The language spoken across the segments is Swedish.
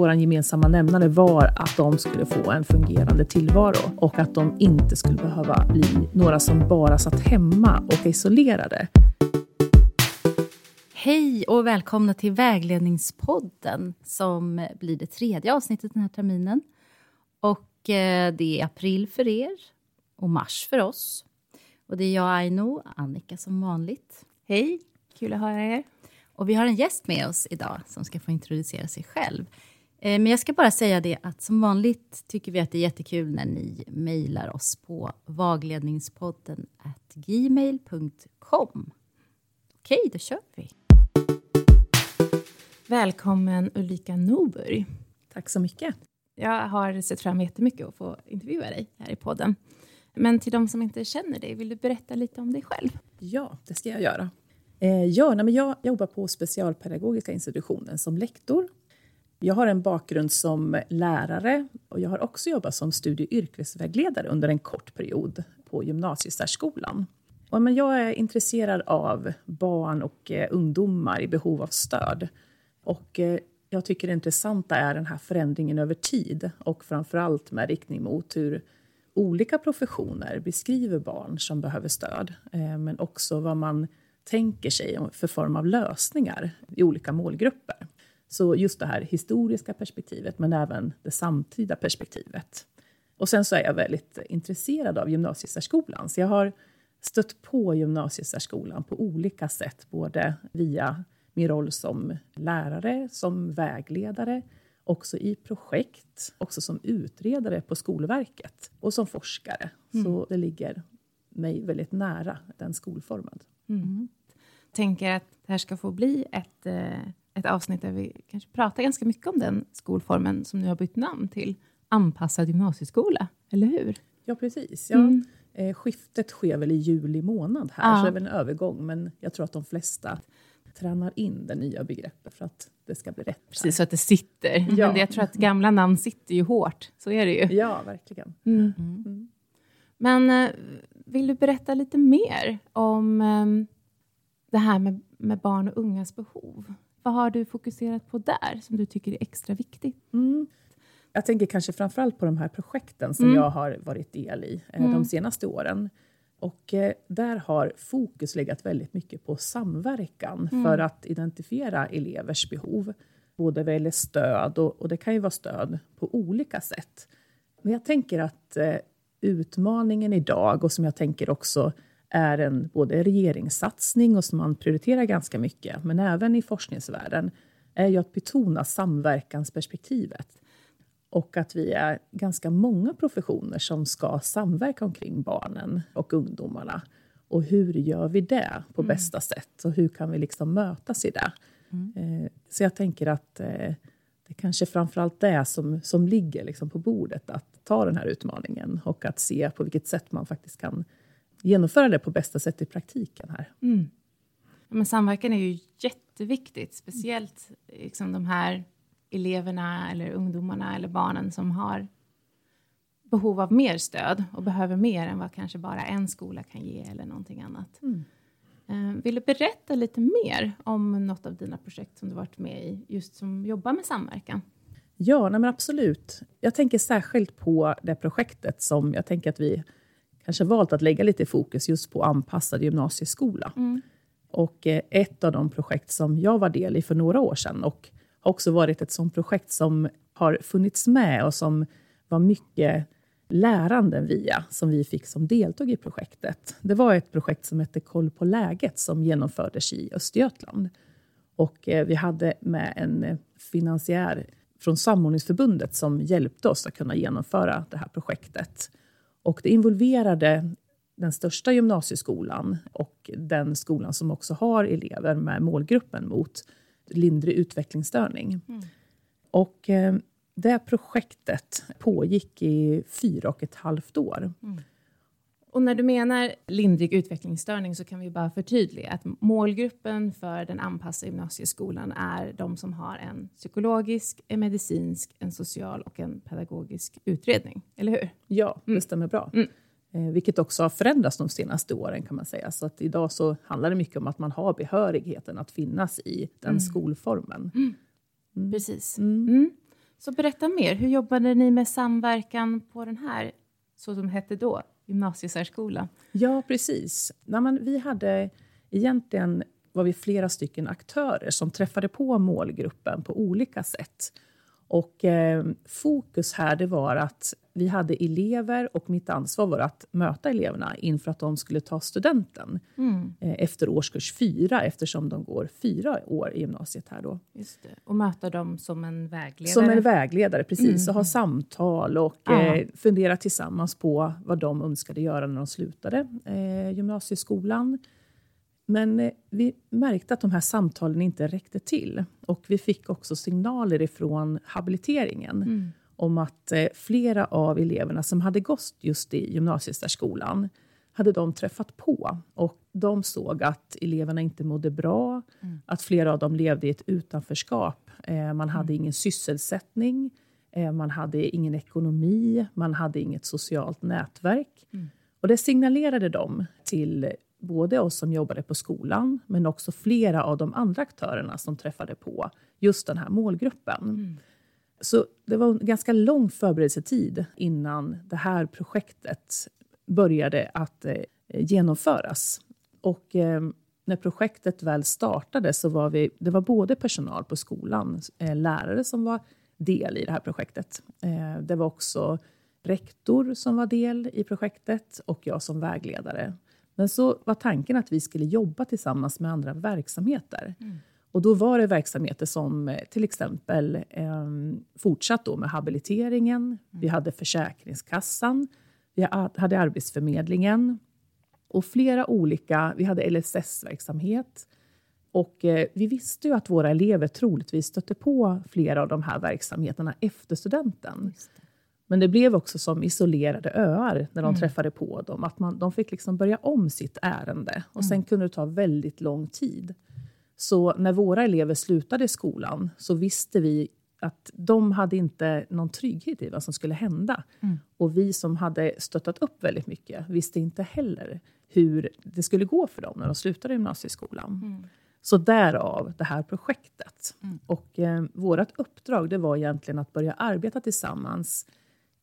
Vår gemensamma nämnare var att de skulle få en fungerande tillvaro och att de inte skulle behöva bli några som bara satt hemma och isolerade. Hej och välkomna till Vägledningspodden som blir det tredje avsnittet den här terminen. Och eh, det är april för er och mars för oss. Och det är jag, Aino, Annika som vanligt. Hej, kul att höra er. Och vi har en gäst med oss idag som ska få introducera sig själv. Eh, men jag ska bara säga det att som vanligt tycker vi att det är jättekul när ni mejlar oss på vagledningspodden gmail.com. Okej, då kör vi. Välkommen Ulrika Norberg. Tack så mycket. Jag har sett fram jättemycket att få intervjua dig här i podden. Men till de som inte känner dig, vill du berätta lite om dig själv? Ja, det ska jag göra. Eh, ja, nej, men jag jobbar på Specialpedagogiska institutionen som lektor. Jag har en bakgrund som lärare och jag har också jobbat som studie och yrkesvägledare under en kort period på gymnasiesärskolan. Och, men jag är intresserad av barn och eh, ungdomar i behov av stöd. Och eh, jag tycker det intressanta är den här förändringen över tid och framför allt med riktning mot hur olika professioner beskriver barn som behöver stöd, eh, men också vad man tänker sig för form av lösningar i olika målgrupper. Så just det här historiska perspektivet, men även det samtida perspektivet. Och sen så är jag väldigt intresserad av gymnasiesärskolan, så jag har stött på gymnasiesärskolan på olika sätt, både via min roll som lärare, som vägledare, också i projekt, också som utredare på Skolverket och som forskare. Mm. Så det ligger mig väldigt nära den skolformen. Mm. tänker att det här ska få bli ett, eh, ett avsnitt där vi kanske pratar ganska mycket om den skolformen som nu har bytt namn till anpassad gymnasieskola, eller hur? Ja, precis. Ja. Mm. Eh, skiftet sker väl i juli månad här, ja. så det är väl en övergång, men jag tror att de flesta tränar in det nya begreppet för att det ska bli rätt. Precis, så att det sitter. Ja. Men jag tror att gamla namn sitter ju hårt, så är det ju. Ja, verkligen. Mm. Mm. Men eh, vill du berätta lite mer om um, det här med, med, barn och ungas behov? Vad har du fokuserat på där som du tycker är extra viktigt? Mm. Jag tänker kanske framförallt på de här projekten som mm. jag har varit del i eh, de mm. senaste åren. Och eh, där har fokus legat väldigt mycket på samverkan mm. för att identifiera elevers behov. Både vad gäller stöd, och, och, det kan ju vara stöd på olika sätt. Men jag tänker att utmaningen idag, och som jag tänker också är en både regeringssatsning och som man prioriterar ganska mycket, men även i forskningsvärlden, är ju att betona samverkansperspektivet och att vi är ganska många professioner som ska samverka omkring barnen och ungdomarna. Och hur gör vi det på mm. bästa sätt? Och hur kan vi liksom mötas i det? Mm. Eh, så jag tänker att det kanske framförallt är som, som ligger liksom på bordet, att ta den här utmaningen och att se på vilket sätt man faktiskt kan genomföra det på bästa sätt i praktiken här. Mm. men samverkan är ju jätteviktigt, speciellt liksom de här eleverna eller ungdomarna eller barnen som har behov av mer stöd och behöver mer än vad kanske bara en skola kan ge eller någonting annat. Mm. Eh, vill du berätta lite mer om något av dina projekt som du varit med i, just som jobbar med samverkan? Ja, nej men absolut. Jag tänker särskilt på det projektet som jag tänker att vi kanske valt att lägga lite fokus just på anpassad gymnasieskola. Mm. Och eh, ett av de projekt som jag var del i för några år sedan och har också varit ett sånt projekt som har funnits med och som var mycket lärande via, som vi fick som deltog i projektet. Det var ett projekt som hette Koll på läget som genomfördes i Östergötland. Och eh, vi hade med en finansiär från Samordningsförbundet som hjälpte oss att kunna genomföra det här projektet. Och det involverade den största gymnasieskolan och den skolan som också har elever med målgruppen mot lindrig utvecklingsstörning. Mm. Och eh, det projektet pågick i fyra och ett halvt år. Mm. Och när du menar lindrig utvecklingsstörning så kan vi bara förtydliga att målgruppen för den anpassade gymnasieskolan är de som har en psykologisk, en medicinsk, en social och en pedagogisk utredning, eller hur? Ja, det mm. stämmer bra. Mm. Eh, vilket också har förändrats de senaste åren kan man säga. Så att idag så handlar det mycket om att man har behörigheten att finnas i den mm. skolformen. Mm. Precis. Så berätta mer, hur jobbade ni med samverkan på den här, så som hette då, gymnasiesärskolan? Ja, precis. Nej, men vi hade egentligen var vi flera stycken aktörer som träffade på målgruppen på olika sätt. Och eh, fokus här det var att vi hade elever och mitt ansvar var att möta eleverna inför att de skulle ta studenten mm. eh, efter årskurs fyra eftersom de går fyra år i gymnasiet här då. Just det. Och möta dem som en vägledare? Som en vägledare, precis. Mm. Och ha samtal och eh, fundera tillsammans på vad de önskade göra när de slutade eh, gymnasieskolan. Men eh, vi märkte att de här samtalen inte räckte till. Och vi fick också signaler ifrån habiliteringen mm. om att eh, flera av eleverna som hade gått just i gymnasiesärskolan hade de träffat på. Och de såg att eleverna inte mådde bra, mm. att flera av dem levde i ett utanförskap. Eh, man hade mm. ingen sysselsättning, man hade ingen ekonomi, man hade inget socialt nätverk. Mm. Och det signalerade de till både oss som jobbade på skolan, men också flera av de andra aktörerna som träffade på just den här målgruppen. Mm. Så det var en ganska lång förberedelsetid innan det här projektet började att eh, genomföras. Och eh, när projektet väl startade så var vi, det var både personal på skolan, eh, lärare som var del i det här projektet. Eh, det var också rektor som var del i projektet och jag som vägledare. Men så var tanken att vi skulle jobba tillsammans med andra verksamheter. Mm. Och då var det verksamheter som eh, till exempel eh, fortsatt då med habiliteringen. Mm. Vi hade Försäkringskassan, vi hade Arbetsförmedlingen och flera olika... Vi hade LSS-verksamhet. Och eh, vi visste ju att våra elever troligtvis stötte på flera av de här verksamheterna efter studenten. Men det blev också som isolerade öar när de mm. träffade på dem. Att man, de fick liksom börja om sitt ärende och mm. sen kunde det ta väldigt lång tid. Så när våra elever slutade skolan så visste vi att de hade inte någon trygghet i vad som skulle hända. Mm. Och vi som hade stöttat upp väldigt mycket visste inte heller hur det skulle gå för dem när de slutade gymnasieskolan. Mm. Så därav det här projektet. Mm. Och eh, vårt uppdrag det var egentligen att börja arbeta tillsammans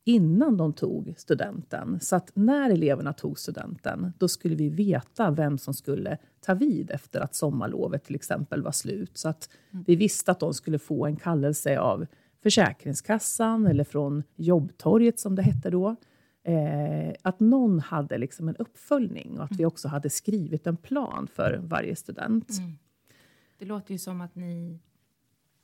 innan de tog studenten. Så att när eleverna tog studenten, då skulle vi veta vem som skulle ta vid efter att sommarlovet till exempel var slut. Så att mm. vi visste att de skulle få en kallelse av Försäkringskassan eller från Jobbtorget som det hette då. Eh, att någon hade liksom en uppföljning och att vi mm. också hade skrivit en plan för varje student. Mm. Det låter ju som att ni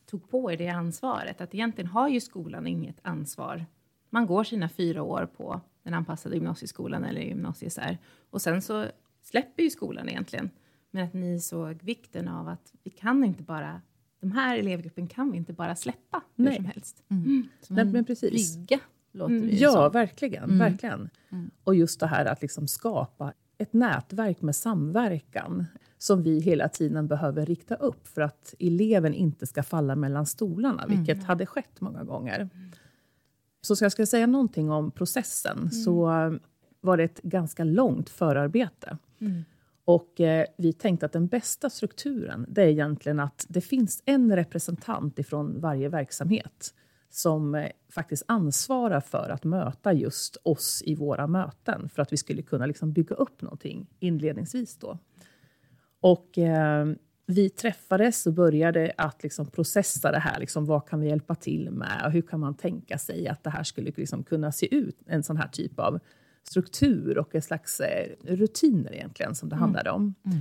tog på er det ansvaret. Att egentligen har ju skolan inget ansvar man går sina fyra år på den anpassade gymnasieskolan eller gymnasiesär. Och sen så släpper ju skolan egentligen. Men att ni såg vikten av att vi kan inte bara de här elevgruppen kan vi inte bara släppa hur Nej. som helst. Mm. Mm. Som Nej, men precis. brygga, låter mm. det Ja, som. verkligen. Mm. verkligen. Mm. Och just det här att liksom skapa ett nätverk med samverkan som vi hela tiden behöver rikta upp för att eleven inte ska falla mellan stolarna, vilket mm. hade skett många gånger. Så ska jag ska säga någonting om processen, mm. så var det ett ganska långt förarbete. Mm. Och eh, vi tänkte att den bästa strukturen, det är egentligen att det finns en representant ifrån varje verksamhet som eh, faktiskt ansvarar för att möta just oss i våra möten, för att vi skulle kunna liksom bygga upp någonting inledningsvis. Då. Och eh, vi träffades och började att liksom processa det här. Liksom, vad kan vi hjälpa till med? Och hur kan man tänka sig att det här skulle liksom kunna se ut? En sån här typ av struktur och en slags eh, rutiner egentligen som det mm. handlade om. Mm.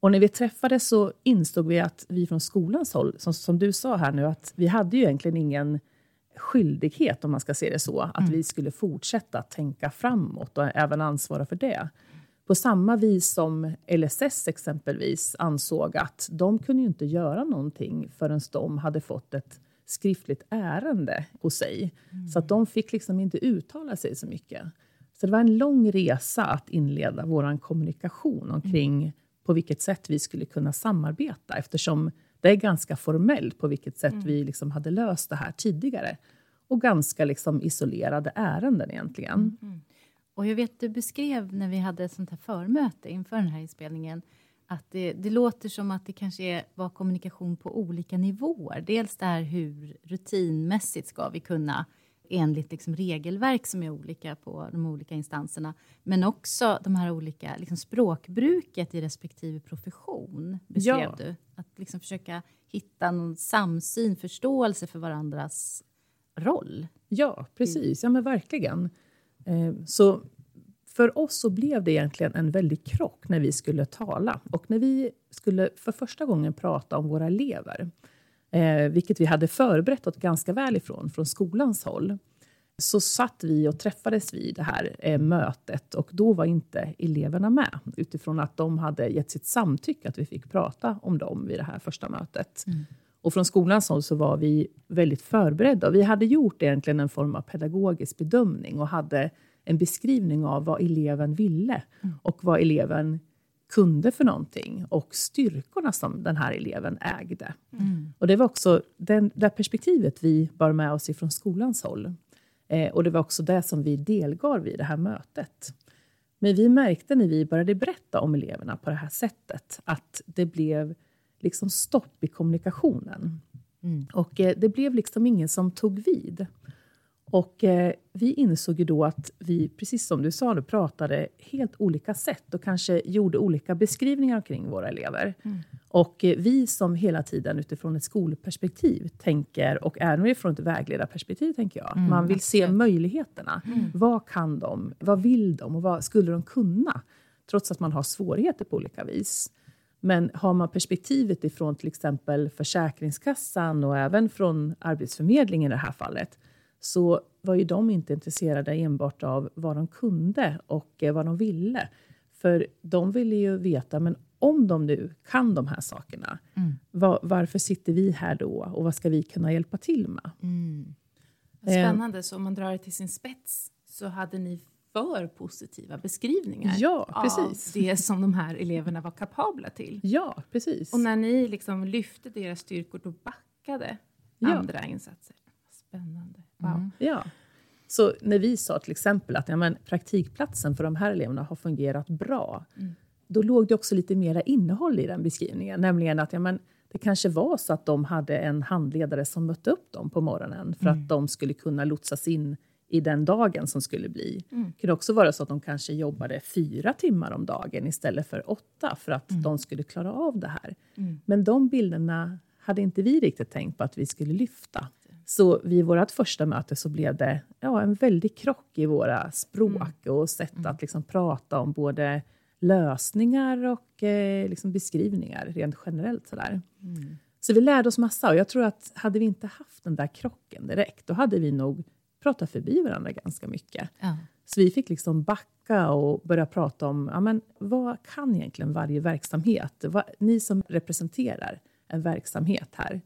Och när vi träffades så insåg vi att vi från skolans håll, som, som du sa här nu, att vi hade ju egentligen ingen skyldighet, om man ska se det så, att mm. vi skulle fortsätta tänka framåt och även ansvara för det. På samma vis som LSS exempelvis ansåg att de kunde inte göra någonting förrän de hade fått ett skriftligt ärende hos sig. Mm. Så att de fick liksom inte uttala sig så mycket. Så det var en lång resa att inleda vår kommunikation omkring mm. på vilket sätt vi skulle kunna samarbeta eftersom det är ganska formellt på vilket sätt mm. vi liksom hade löst det här tidigare. Och ganska liksom isolerade ärenden egentligen. Mm. Och jag vet du beskrev när vi hade ett sånt här förmöte inför den här inspelningen att det, det låter som att det kanske är, var kommunikation på olika nivåer. Dels där hur rutinmässigt ska vi kunna enligt liksom regelverk som är olika på de olika instanserna. Men också de här olika liksom språkbruket i respektive profession, beskrev ja. du. Att liksom försöka hitta någon samsyn, förståelse för varandras roll. Ja, precis. Ja, men verkligen. Eh, så för oss så blev det egentligen en väldig krock när vi skulle tala. Och när vi skulle för första gången prata om våra elever, eh, vilket vi hade förberett oss ganska väl ifrån, från skolans håll, så satt vi och träffades vid det här eh, mötet och då var inte eleverna med utifrån att de hade gett sitt samtycke att vi fick prata om dem vid det här första mötet. Mm. Och från skolans håll så var vi väldigt förberedda. Vi hade gjort egentligen en form av pedagogisk bedömning och hade en beskrivning av vad eleven ville och vad eleven kunde för någonting och styrkorna som den här eleven ägde. Mm. Och Det var också den, det perspektivet vi bar med oss ifrån skolans håll. Eh, och Det var också det som vi delgav vid det här mötet. Men vi märkte när vi började berätta om eleverna på det här sättet att det blev liksom stopp i kommunikationen. Mm. Och eh, det blev liksom ingen som tog vid. Och eh, vi insåg ju då att vi, precis som du sa, du pratade helt olika sätt och kanske gjorde olika beskrivningar kring våra elever. Mm. Och eh, vi som hela tiden utifrån ett skolperspektiv tänker, och även utifrån ett vägledarperspektiv tänker jag, mm, man vill se möjligheterna. Mm. Vad kan de? Vad vill de? Och vad skulle de kunna? Trots att man har svårigheter på olika vis. Men har man perspektivet ifrån till exempel Försäkringskassan och även från Arbetsförmedlingen i det här fallet, så var ju de inte intresserade enbart av vad de kunde och eh, vad de ville. För de ville ju veta, men om de nu kan de här sakerna, mm. var, varför sitter vi här då och vad ska vi kunna hjälpa till med? Mm. Spännande, så om man drar det till sin spets så hade ni för positiva beskrivningar ja, precis. av det som de här eleverna var kapabla till. Ja, precis. Och när ni liksom lyfte deras styrkor, då backade ja. andra insatser. Spännande. Wow. Mm. Ja. Så när vi sa till exempel att ja, men, praktikplatsen för de här eleverna har fungerat bra, mm. då låg det också lite mera innehåll i den beskrivningen. Nämligen att ja, men, det kanske var så att de hade en handledare som mötte upp dem på morgonen för mm. att de skulle kunna lotsas in i den dagen som skulle bli. Mm. Det kunde också vara så att de kanske jobbade fyra timmar om dagen istället för åtta för att mm. de skulle klara av det här. Mm. Men de bilderna hade inte vi riktigt tänkt på att vi skulle lyfta. Så vid vårt första möte så blev det ja, en väldig krock i våra språk mm. och sätt mm. att liksom prata om både lösningar och eh, liksom beskrivningar rent generellt. Sådär. Mm. Så vi lärde oss massa och jag tror att hade vi inte haft den där krocken direkt, då hade vi nog pratat förbi varandra ganska mycket. Ja. Så vi fick liksom backa och börja prata om ja, men, vad kan egentligen varje verksamhet? Vad, ni som representerar en verksamhet här,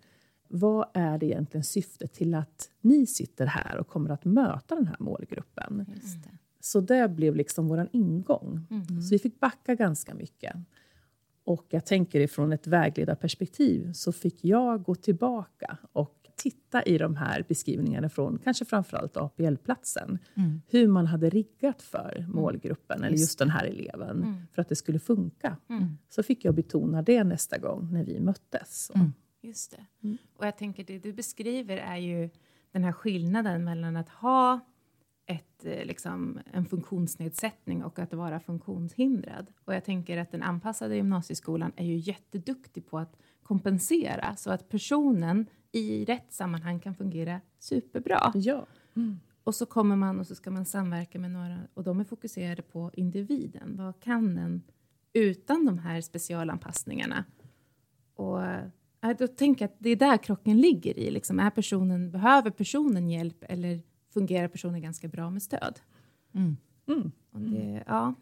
vad är det egentligen syftet till att ni sitter här och kommer att möta den här målgruppen? Det. Så det blev liksom vår ingång. Mm. Så vi fick backa ganska mycket. Och jag tänker ifrån ett vägledarperspektiv så fick jag gå tillbaka och titta i de här beskrivningarna från kanske framförallt APL-platsen. Mm. Hur man hade riggat för mm. målgruppen, mm. eller just den här eleven, mm. för att det skulle funka. Mm. Så fick jag betona det nästa gång när vi möttes. Mm. Just det. Och jag tänker det du beskriver är ju den här skillnaden mellan att ha ett, eh, liksom, en funktionsnedsättning och att vara funktionshindrad. Och jag tänker att den anpassade gymnasieskolan är ju jätteduktig på att kompensera så att personen i rätt sammanhang kan fungera superbra. Ja. Mm. Och så kommer man och så ska man samverka med några och de är fokuserade på individen. Vad kan den utan de här specialanpassningarna? Och då tänker jag att det är där krocken ligger i. Liksom, är personen, behöver personen hjälp eller fungerar personen ganska bra med stöd? Mm. Mm. Det, ja.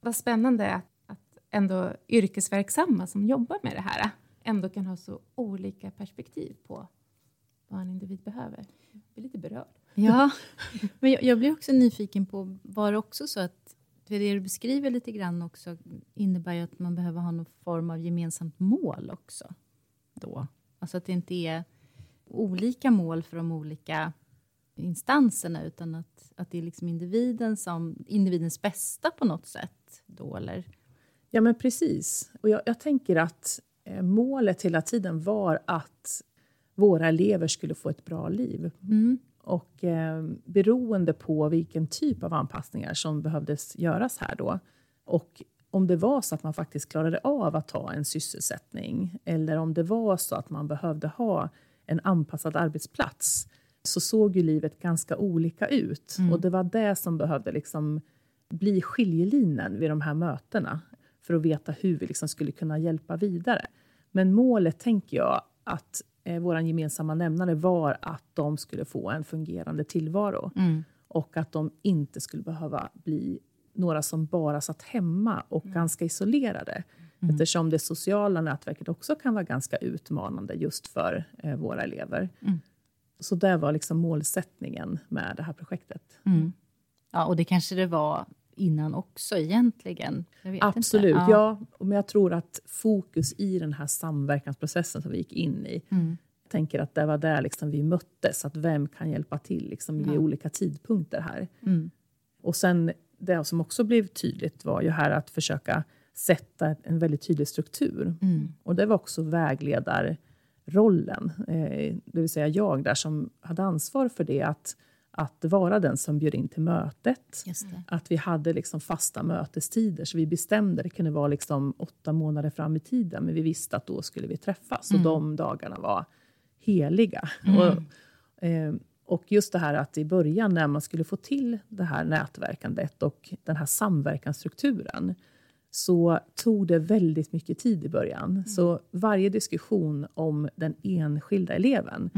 Vad spännande att, att ändå yrkesverksamma som jobbar med det här ändå kan ha så olika perspektiv på vad en individ behöver. Jag blir lite berörd. Ja, men jag, jag blir också nyfiken på, var det också så att för det du beskriver lite grann också innebär ju att man behöver ha någon form av gemensamt mål också? då. Alltså att det inte är olika mål för de olika instanserna utan att, att det är liksom individen som, individens bästa på något sätt då, eller? Ja, men precis. Och jag, jag tänker att målet hela tiden var att våra elever skulle få ett bra liv. Mm. Och eh, beroende på vilken typ av anpassningar som behövdes göras här då och om det var så att man faktiskt klarade av att ta en sysselsättning eller om det var så att man behövde ha en anpassad arbetsplats så såg ju livet ganska olika ut. Mm. Och det var det som behövde liksom bli skiljelinjen vid de här mötena för att veta hur vi liksom skulle kunna hjälpa vidare. Men målet, tänker jag, att eh, vår gemensamma nämnare var att de skulle få en fungerande tillvaro Mm. och att de inte skulle behöva bli några som bara satt hemma och ganska isolerade. Eftersom det sociala nätverket också kan vara ganska utmanande just för eh, våra elever. Mm. Så det var liksom målsättningen med det här projektet. Mm. Ja, och det kanske det var innan också egentligen. Absolut, inte. ja. Men jag tror att fokus i den här samverkansprocessen som vi gick in i, Mm. jag tänker att det var där liksom vi möttes, att vem kan hjälpa till liksom vid Ja. olika tidpunkter här. Mm. Och sen det som också blev tydligt var ju här att försöka sätta en väldigt tydlig struktur. Mm. Och det var också vägledarrollen, eh, det vill säga jag där som hade ansvar för det, att, att vara den som bjöd in till mötet. Att vi hade liksom fasta mötestider, så vi bestämde, det kunde vara liksom åtta månader fram i tiden, men vi visste att då skulle vi träffas. Och de dagarna var heliga. Och, eh, och just det här att i början när man skulle få till det här nätverkandet och den här samverkansstrukturen, så tog det väldigt mycket tid i början. Så varje diskussion om den enskilda eleven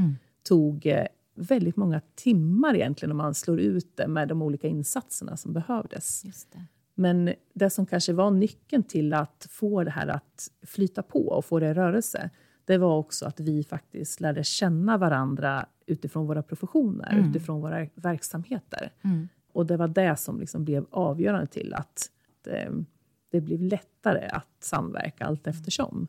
tog eh, väldigt många timmar egentligen om man slår ut det med de olika insatserna som behövdes. Det. Men det som kanske var nyckeln till att få det här att flyta på och få det i rörelse, det var också att vi faktiskt lärde känna varandra utifrån våra professioner, utifrån våra verksamheter. Mm. Och det var det som liksom blev avgörande till att, att eh, det blev lättare att samverka allt eftersom.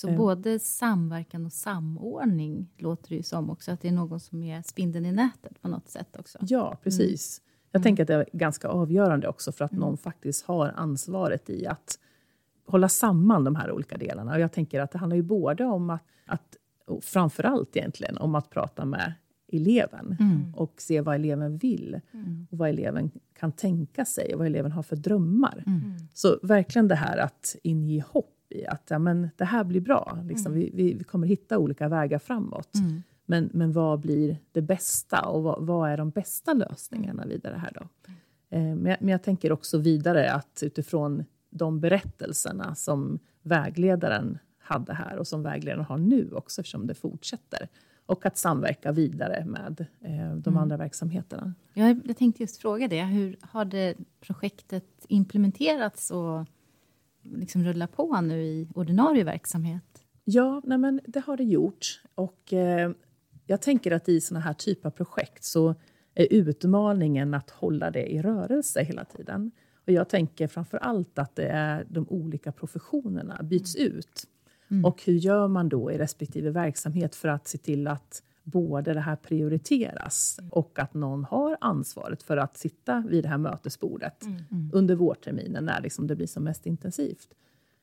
Så både samverkan och samordning låter det ju som också, att det är någon som är spindeln i nätet på något sätt också. Ja, precis. Jag tänker att det är ganska avgörande också för att någon faktiskt har ansvaret i att hålla samman de här olika delarna. Och jag tänker att det handlar ju både om att, att och framförallt egentligen, om att prata med eleven och se vad eleven vill och vad eleven kan tänka sig och vad eleven har för drömmar. Så verkligen det här att inge hopp i att ja, men det här blir bra. Liksom, vi, vi, vi kommer hitta olika vägar framåt. Men, men vad blir det bästa och vad, vad är de bästa lösningarna vidare här då? Eh, men, jag, men jag tänker också vidare att utifrån de berättelserna som vägledaren hade här och som vägledaren har nu också eftersom det fortsätter. Och att samverka vidare med eh, de andra verksamheterna. Jag, jag tänkte just fråga det, hur har det projektet implementerats och liksom rullar på nu i ordinarie verksamhet? Ja, nej men det har det gjort. Och eh, jag tänker att i såna här typer av projekt så är utmaningen att hålla det i rörelse hela tiden. Och jag tänker framför allt att det är de olika professionerna byts ut. Och hur gör man då i respektive verksamhet för att se till att både det här prioriteras och att någon har ansvaret för att sitta vid det här mötesbordet under vårterminen när liksom det blir som mest intensivt.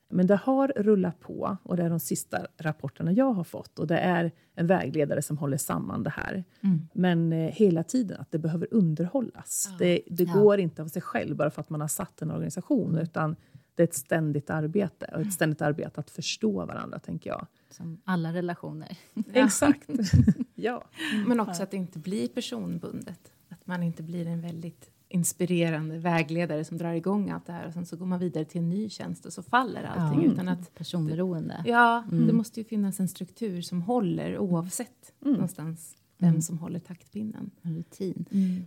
Men det har rullat på och det är de sista rapporterna jag har fått och det är en vägledare som håller samman det här. Men eh, hela tiden att det behöver underhållas. Det, det Ja. går inte av sig själv bara för att man har satt en organisation utan det är ett ständigt arbete och ett ständigt arbete att förstå varandra tänker jag. Som alla relationer. Exakt. ja. Men också att det inte blir personbundet. Att man inte blir en väldigt inspirerande vägledare som drar igång allt det här och sen så går man vidare till en ny tjänst och så faller allting. Ja. Utan att, Personberoende. ja, det måste ju finnas en struktur som håller oavsett någonstans vem som håller taktpinnen. En rutin.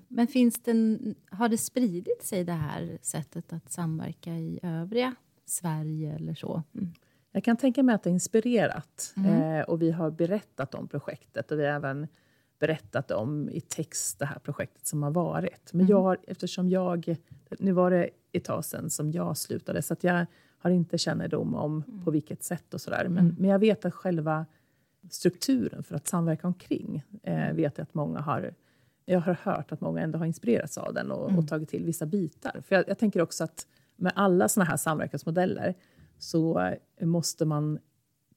Men finns det har det spridit sig det här sättet att samverka i övriga Sverige eller så? Jag kan tänka mig att det har inspirerat. Eh, och vi har berättat om projektet och vi har även berättat om i text det här projektet som har varit. Men jag har, eftersom jag, nu var det ett tag sedan som jag slutade, så att jag har inte kännedom om på vilket sätt och sådär. Men, men jag vet att själva strukturen för att samverka omkring, eh, vet jag att många har jag har hört att många ändå har inspirerats av den och, Mm. och tagit till vissa bitar. För jag, jag tänker också att med alla såna här samverkansmodeller så måste man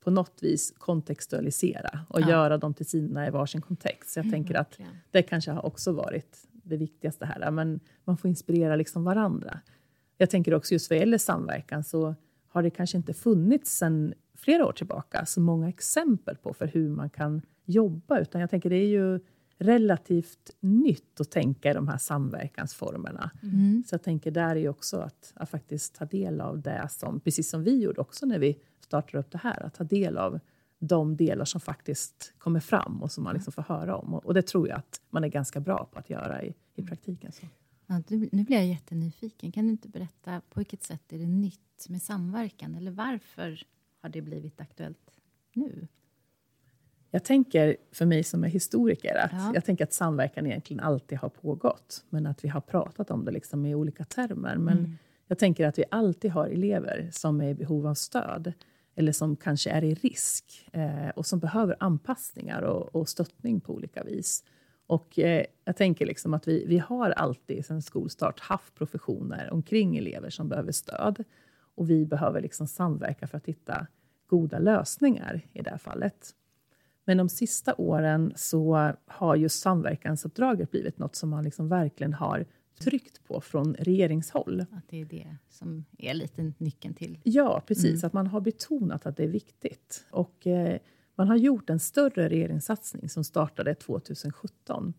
på något vis kontextualisera och Ja. göra dem till sina i varsin kontext. Så jag tänker att verkligen. det kanske har också varit det viktigaste här. Men man får inspirera liksom varandra. Jag tänker också just vad gäller samverkan så har det kanske inte funnits sedan flera år tillbaka så många exempel på för hur man kan jobba. Utan jag tänker det är ju relativt nytt att tänka i de här samverkansformerna. Mm. Så jag tänker där är ju också att, att faktiskt ta del av det som, precis som vi gjorde också när vi startade upp det här, att ta del av de delar som faktiskt kommer fram och som man liksom får höra om. Och, och det tror jag att man är ganska bra på att göra i, i praktiken. Så. Ja, nu blir jag jättenyfiken. Kan du inte berätta på vilket sätt är det nytt med samverkan? Eller varför har det blivit aktuellt nu? Jag tänker, för mig som är historiker, att Ja. jag tänker att samverkan egentligen alltid har pågått, men att vi har pratat om det liksom i olika termer. Men Mm. jag tänker att vi alltid har elever som är i behov av stöd, eller som kanske är i risk, eh, och som behöver anpassningar och, och stöttning på olika vis. Och eh, jag tänker liksom att vi, vi har alltid sedan skolstart haft professioner omkring elever som behöver stöd. Och vi behöver liksom samverka för att hitta goda lösningar i det här fallet. Men de sista åren så har just samverkansuppdraget blivit något som man liksom verkligen har tryckt på från regeringshåll. Att det är det som är lite nyckeln till... Ja, precis. Att man har betonat att det är viktigt. Och eh, man har gjort en större regeringssatsning som startade 2017.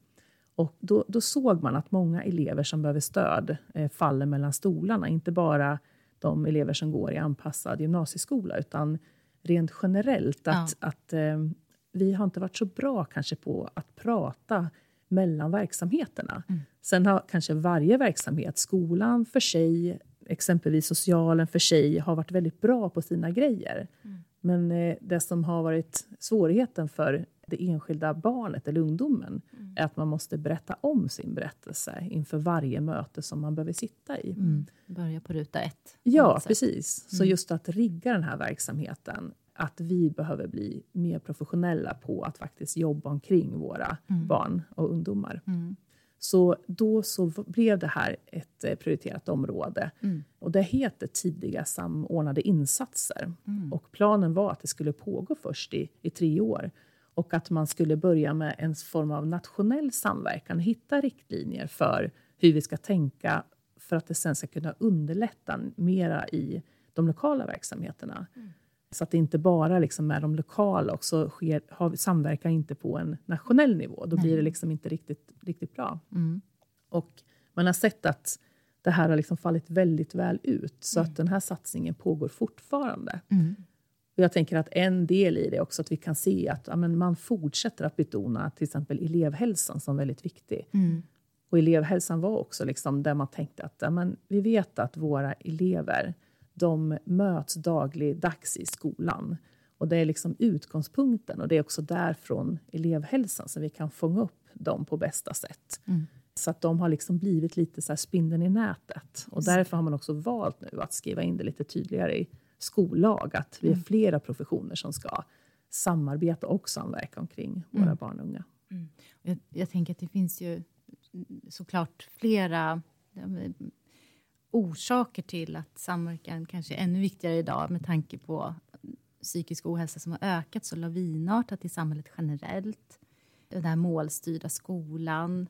Och då, då såg man att många elever som behöver stöd eh, faller mellan stolarna. Inte bara de elever som går i anpassad gymnasieskola, utan rent generellt att, att eh, vi har inte varit så bra kanske på att prata mellan verksamheterna. Sen har kanske varje verksamhet, skolan för sig, exempelvis socialen för sig, har varit väldigt bra på sina grejer. Men eh, det som har varit svårigheten för det enskilda barnet eller ungdomen är att man måste berätta om sin berättelse inför varje möte som man behöver sitta i. Mm. Börja på ruta ett. Ja, precis. Så just att rigga den här verksamheten, att vi behöver bli mer professionella på att faktiskt jobba omkring våra barn och ungdomar. Mm. Så då så blev det här ett eh, prioriterat område. Mm. Och det heter tidiga samordnade insatser. Mm. Och planen var att det skulle pågå först i, i tre år. Och att man skulle börja med en form av nationell samverkan, hitta riktlinjer för hur vi ska tänka för att det sen ska kunna underlätta mera i de lokala verksamheterna. Så att det inte bara liksom är de lokala och så sker, har vi samverkan inte på en nationell nivå. Då blir det liksom inte riktigt, riktigt bra. Mm. Och man har sett att det här har liksom fallit väldigt väl ut. Så att den här satsningen pågår fortfarande. Mm. Och jag tänker att en del i det är också att vi kan se att ja, men man fortsätter att betona till exempel elevhälsan som väldigt viktig. Mm. Och elevhälsan var också liksom där man tänkte att ja, men vi vet att våra elever de möts dagligdags i skolan. Och det är liksom utgångspunkten och det är också därifrån elevhälsan som vi kan fånga upp dem på bästa sätt. Mm. Så att de har liksom blivit lite så spindeln i nätet. Och därför har man också valt nu att skriva in det lite tydligare i skollag, att vi är flera professioner som ska samarbeta och samverka omkring våra barn och unga. Jag, jag tänker att det finns ju såklart flera orsaker till att samverkan kanske är ännu viktigare idag med tanke på psykisk ohälsa som har ökat så lavinartat i samhället generellt. Den här målstyrda skolan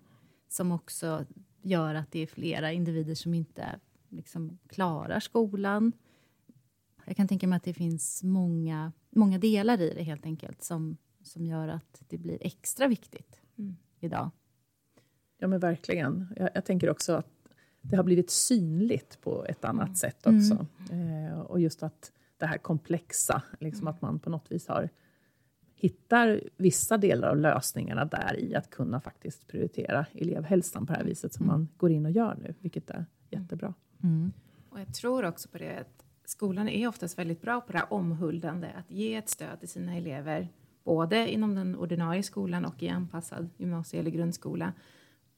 som också gör att det är flera individer som inte liksom, klarar skolan. Jag kan tänka mig att det finns många, många delar i det helt enkelt som, som gör att det blir extra viktigt Mm. idag. Ja, men verkligen. Jag, jag tänker också att det har blivit synligt på ett annat sätt också. Eh, och just att det här komplexa, liksom att man på något vis har hittar vissa delar av lösningarna där i att kunna faktiskt prioritera elevhälsan på det här viset som man går in och gör nu, vilket är jättebra. Och jag tror också på det att skolan är oftast väldigt bra på det här omhuldande, att ge ett stöd till sina elever, både inom den ordinarie skolan och i anpassad gymnasie eller grundskola.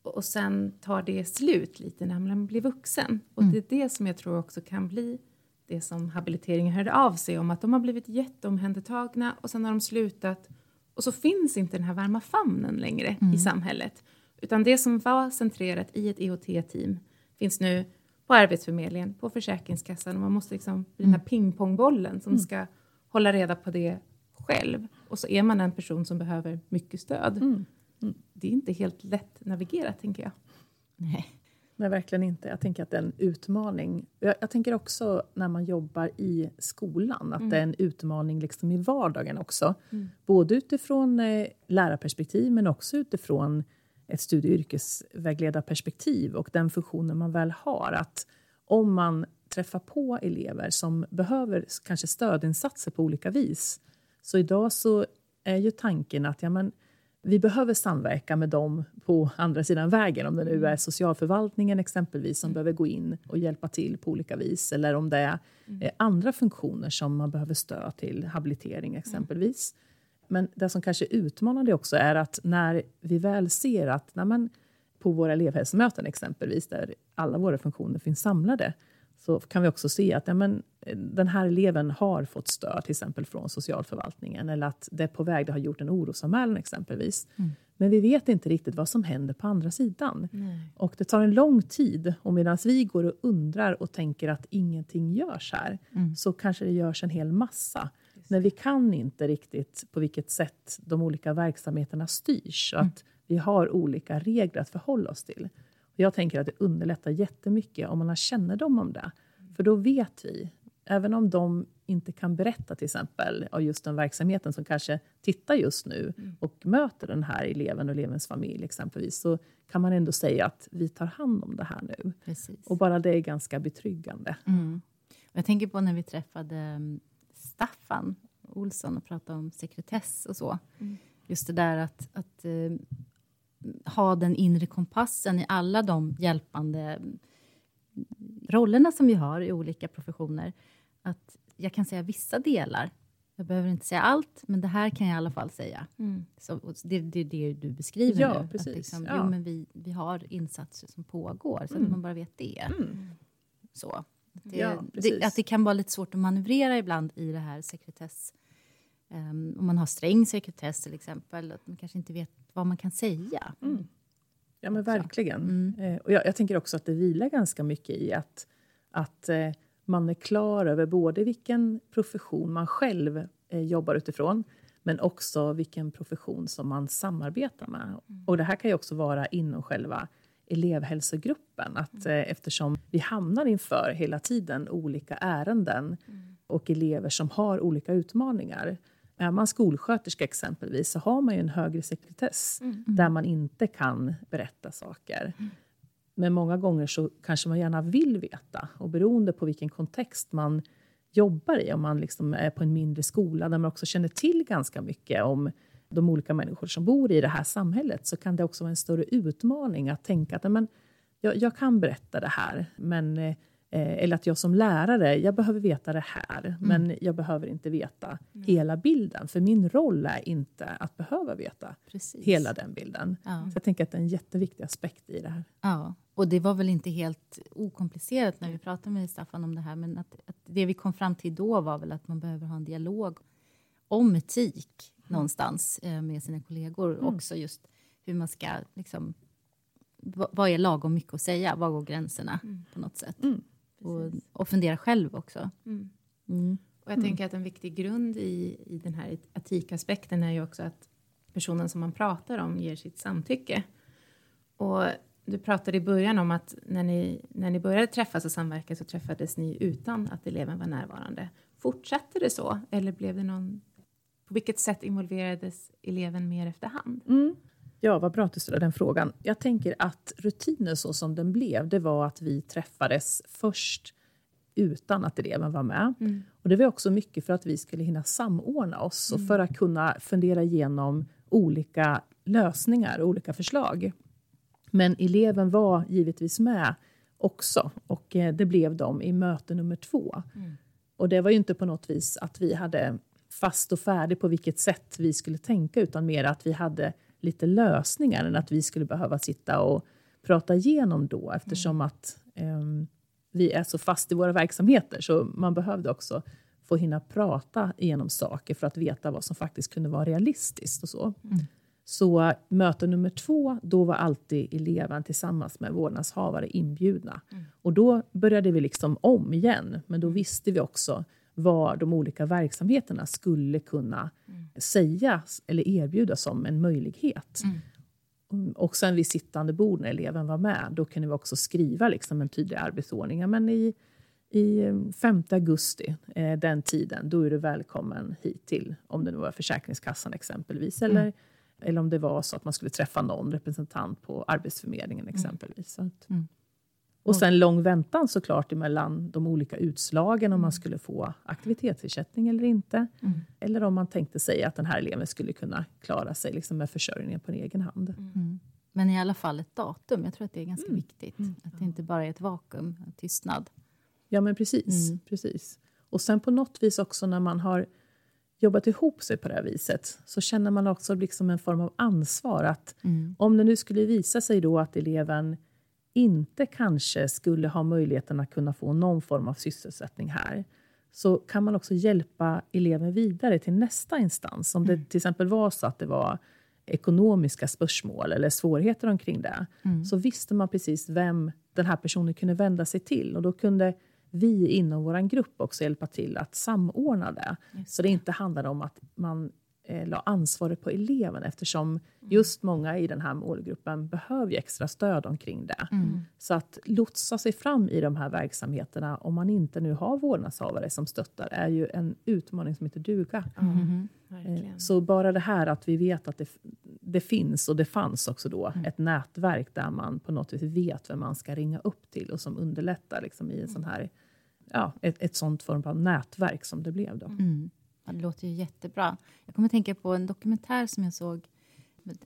Och sen tar det slut lite när man blir vuxen. Och det är det som jag tror också kan bli det som habiliteringen hörde av sig om, att de har blivit jätteomhändertagna och sen har de slutat och så finns inte den här varma famnen längre i samhället. Utan det som var centrerat i ett EHT-team finns nu på Arbetsförmedlingen, på Försäkringskassan och man måste liksom bli den här pingpongbollen som ska hålla reda på det själv. Och så är man en person som behöver mycket stöd. Mm. Det är inte helt lätt navigerat, tänker jag. Nej. Nej, verkligen inte. Jag tänker att det är en utmaning. Jag, jag tänker också när man jobbar i skolan, att det är en utmaning liksom i vardagen också. Både utifrån eh, lärarperspektiv, men också utifrån ett studie och yrkesvägledarperspektiv och den funktionen man väl har. Att om man träffar på elever som behöver kanske stödinsatser på olika vis. Så idag så är ju tanken att ja, men, vi behöver samverka med dem på andra sidan vägen. Om det nu är socialförvaltningen exempelvis som behöver gå in och hjälpa till på olika vis. Eller om det är eh, andra funktioner som man behöver stöd till, habilitering exempelvis. Men det som kanske är utmanande också är att när vi väl ser att nej men, på våra elevhälsomöten exempelvis, där alla våra funktioner finns samlade, så kan vi också se att ja, men, eh, den här eleven har fått stöd till exempel från socialförvaltningen eller att det är på väg, det har gjort en orosanmälan exempelvis. Men vi vet inte riktigt vad som händer på andra sidan. Och det tar en lång tid och medan vi går och undrar och tänker att ingenting görs här, så kanske det görs en hel massa. Men vi kan inte riktigt på vilket sätt de olika verksamheterna styrs och att vi har olika regler att förhålla oss till. Jag tänker att det underlättar jättemycket om man har kännedom om det. För då vet vi, även om de inte kan berätta till exempel av just den verksamheten som kanske tittar just nu och möter den här eleven och elevens familj exempelvis, så kan man ändå säga att vi tar hand om det här nu. Precis. Och bara det är ganska betryggande. Mm. Jag tänker på när vi träffade mm, Staffan Olsson och pratade om sekretess och så. Just det där att, att eh, ha den inre kompassen i alla de hjälpande mm, rollerna som vi har i olika professioner. Att jag kan säga vissa delar. Jag behöver inte säga allt, men det här kan jag i alla fall säga. Så, och det är det, det du beskriver Ja, nu. precis. Att liksom, Ja. Jo, men vi, vi har insatser som pågår, så att man bara vet det. Så. Det, Ja, det, att det kan vara lite svårt att manövrera ibland i det här sekretess... Um, om man har sträng sekretess till exempel, att man kanske inte vet vad man kan säga. Ja, men verkligen. Eh, och jag, jag tänker också att det vilar ganska mycket i att, att eh, man är klar över både vilken profession man själv eh, jobbar utifrån, men också vilken profession som man samarbetar med. Och det här kan ju också vara inom själva elevhälsogruppen, att eh, eftersom vi hamnar inför hela tiden olika ärenden och elever som har olika utmaningar. Är man skolsköterska exempelvis så har man ju en högre sekretess där man inte kan berätta saker. Men många gånger så kanske man gärna vill veta och beroende på vilken kontext man jobbar i, om man liksom är på en mindre skola där man också känner till ganska mycket om de olika människor som bor i det här samhället, så kan det också vara en större utmaning att tänka att "Nej, men, jag, jag kan berätta det här, men, eh, eller att jag som lärare, jag behöver veta det här, men jag behöver inte veta hela bilden, för min roll är inte att behöva veta Precis. hela den bilden. Ja. Så jag tänker att det är en jätteviktig aspekt i det här. Ja, och det var väl inte helt okomplicerat när vi pratade med Staffan om det här, men att, att det vi kom fram till då var väl att man behöver ha en dialog om etik någonstans eh, med sina kollegor. Också just hur man ska, liksom, vad, vad är lagom mycket att säga? Var går gränserna på något sätt? Och, och fundera själv också. Mm. Och jag tänker att en viktig grund i, i den här etikaspekten är ju också att personen som man pratar om ger sitt samtycke. Och du pratade i början om att när ni, när ni började träffas och samverka så träffades ni utan att eleven var närvarande. Fortsatte det så eller blev det någon... På vilket sätt involverades eleven mer efterhand? Ja, vad bra att du ställer den frågan. Jag tänker att rutinen så som den blev, det var att vi träffades först utan att eleven var med. Och det var också mycket för att vi skulle hinna samordna oss och för att kunna fundera igenom olika lösningar och olika förslag. Men eleven var givetvis med också och eh, det blev de i möte nummer två. Och det var ju inte på något vis att vi hade fast och färdig på vilket sätt vi skulle tänka utan mer att vi hade lite lösningar än att vi skulle behöva sitta och prata igenom då eftersom att ehm, vi är så fast i våra verksamheter. Så man behövde också få hinna prata igenom saker för att veta vad som faktiskt kunde vara realistiskt och så. Så möte nummer två, då var alltid eleven tillsammans med vårdnadshavare inbjudna. Och då började vi liksom om igen, men då visste vi också vad de olika verksamheterna skulle kunna säga eller erbjuda som en möjlighet. Och sen vid sittande bord när eleven var med, då kunde vi också skriva liksom en tydlig arbetsordning. Men i, i 5 augusti, eh, den tiden, då är du välkommen hit till, om det nu var Försäkringskassan exempelvis, eller, mm. eller om det var så att man skulle träffa någon representant på Arbetsförmedlingen exempelvis. Mm. Mm. Och sen lång väntan såklart emellan de olika utslagen om man skulle få aktivitetsersättning eller inte. Mm. Eller om man tänkte sig att den här eleven skulle kunna klara sig liksom med försörjningen på en egen hand. Mm. Men i alla fall ett datum. Jag tror att det är ganska mm. viktigt. Mm. Att det inte bara är ett vakuum, en tystnad. Ja, men precis, mm. precis. Och sen på något vis också när man har jobbat ihop sig på det här viset så känner man också liksom en form av ansvar. att mm. Om det nu skulle visa sig då att eleven inte kanske skulle ha möjligheten att kunna få någon form av sysselsättning här, så kan man också hjälpa eleven vidare till nästa instans. Om det mm. till exempel var så att det var ekonomiska spörsmål eller svårigheter omkring det, mm. så visste man precis vem den här personen kunde vända sig till. Och då kunde vi inom vår grupp också hjälpa till att samordna det. det. Så det inte handlar om att man eh, la ansvaret på eleven eftersom mm. just många i den här målgruppen behöver extra stöd omkring det. Mm. Så att lotsa sig fram i de här verksamheterna om man inte nu har vårdnadshavare som stöttar är ju en utmaning som inte duga. Mm. Eh, så bara det här att vi vet att det, det finns och det fanns också då mm. ett nätverk där man på något vis vet vem man ska ringa upp till och som underlättar liksom, i en sån här, ja, ett, ett sånt form av nätverk som det blev. Då. Ja, det låter ju jättebra. Jag kommer att tänka på en dokumentär som jag såg.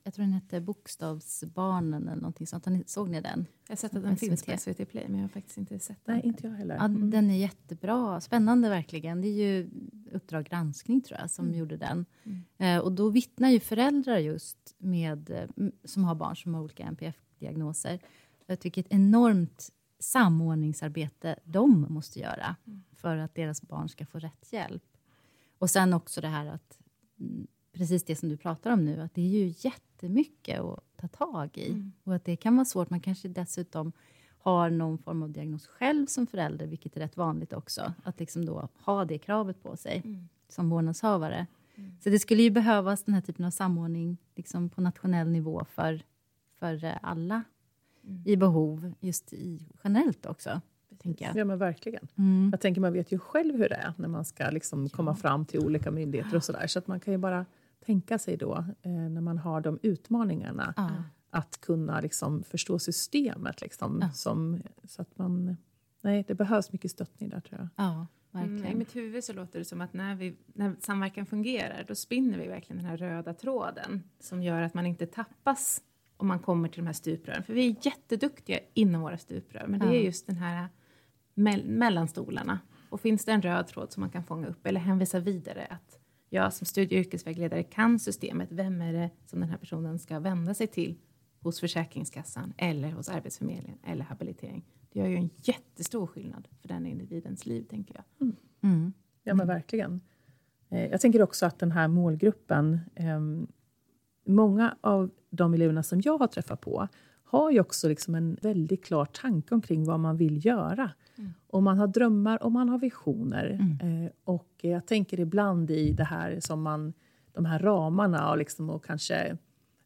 Jag tror den hette Bokstavsbarnen eller någonting sånt. Såg ni den? Jag har sett att den finns på SVT Play, men jag har faktiskt inte sett den. Nej, inte jag heller. Ja, mm. Den är jättebra. Spännande verkligen. Det är ju Uppdrag granskning tror jag som mm. gjorde den. Mm. Eh, och då vittnar ju föräldrar just med, eh, som har barn som har olika NPF-diagnoser. Vilket enormt samordningsarbete de måste göra mm. för att deras barn ska få rätt hjälp. Och sen också det här att, mm, precis det som du pratar om nu, att det är ju jättemycket att ta tag i. Mm. Och att det kan vara svårt. Man kanske dessutom har någon form av diagnos själv som förälder, vilket är rätt vanligt också. Att liksom då ha det kravet på sig mm. som vårdnadshavare. Mm. Så det skulle ju behövas den här typen av samordning liksom på nationell nivå för, för eh, alla mm. i behov, just i, generellt också. Tänker jag. Ja, men verkligen. Mm. Jag tänker, man vet ju själv hur det är när man ska liksom komma fram till olika myndigheter och sådär. Så att man kan ju bara tänka sig då, eh, när man har de utmaningarna, ja. att kunna liksom förstå systemet. Liksom, ja. som, så att man, nej, det behövs mycket stöttning där tror jag. Ja, verkligen. Mm, I mitt huvud så låter det som att när, vi, när samverkan fungerar, då spinner vi verkligen den här röda tråden som gör att man inte tappas om man kommer till de här stuprören. För vi är jätteduktiga inom våra stuprör, men det är just den här me mellan stolarna. Och finns det en röd tråd som man kan fånga upp eller hänvisa vidare att jag som studie och yrkesvägledare kan systemet. Vem är det som den här personen ska vända sig till hos Försäkringskassan eller hos Arbetsförmedlingen eller habilitering? Det gör ju en jättestor skillnad för den individens liv, tänker jag. Mm. Mm. Ja, men verkligen. Eh, jag tänker också att den här målgruppen, eh, många av de eleverna som jag har träffat på har ju också liksom en väldigt klar tanke omkring vad man vill göra. Mm. Och man har drömmar och man har visioner. Mm. Eh, och jag tänker ibland i det här som man, de här ramarna och, liksom, och kanske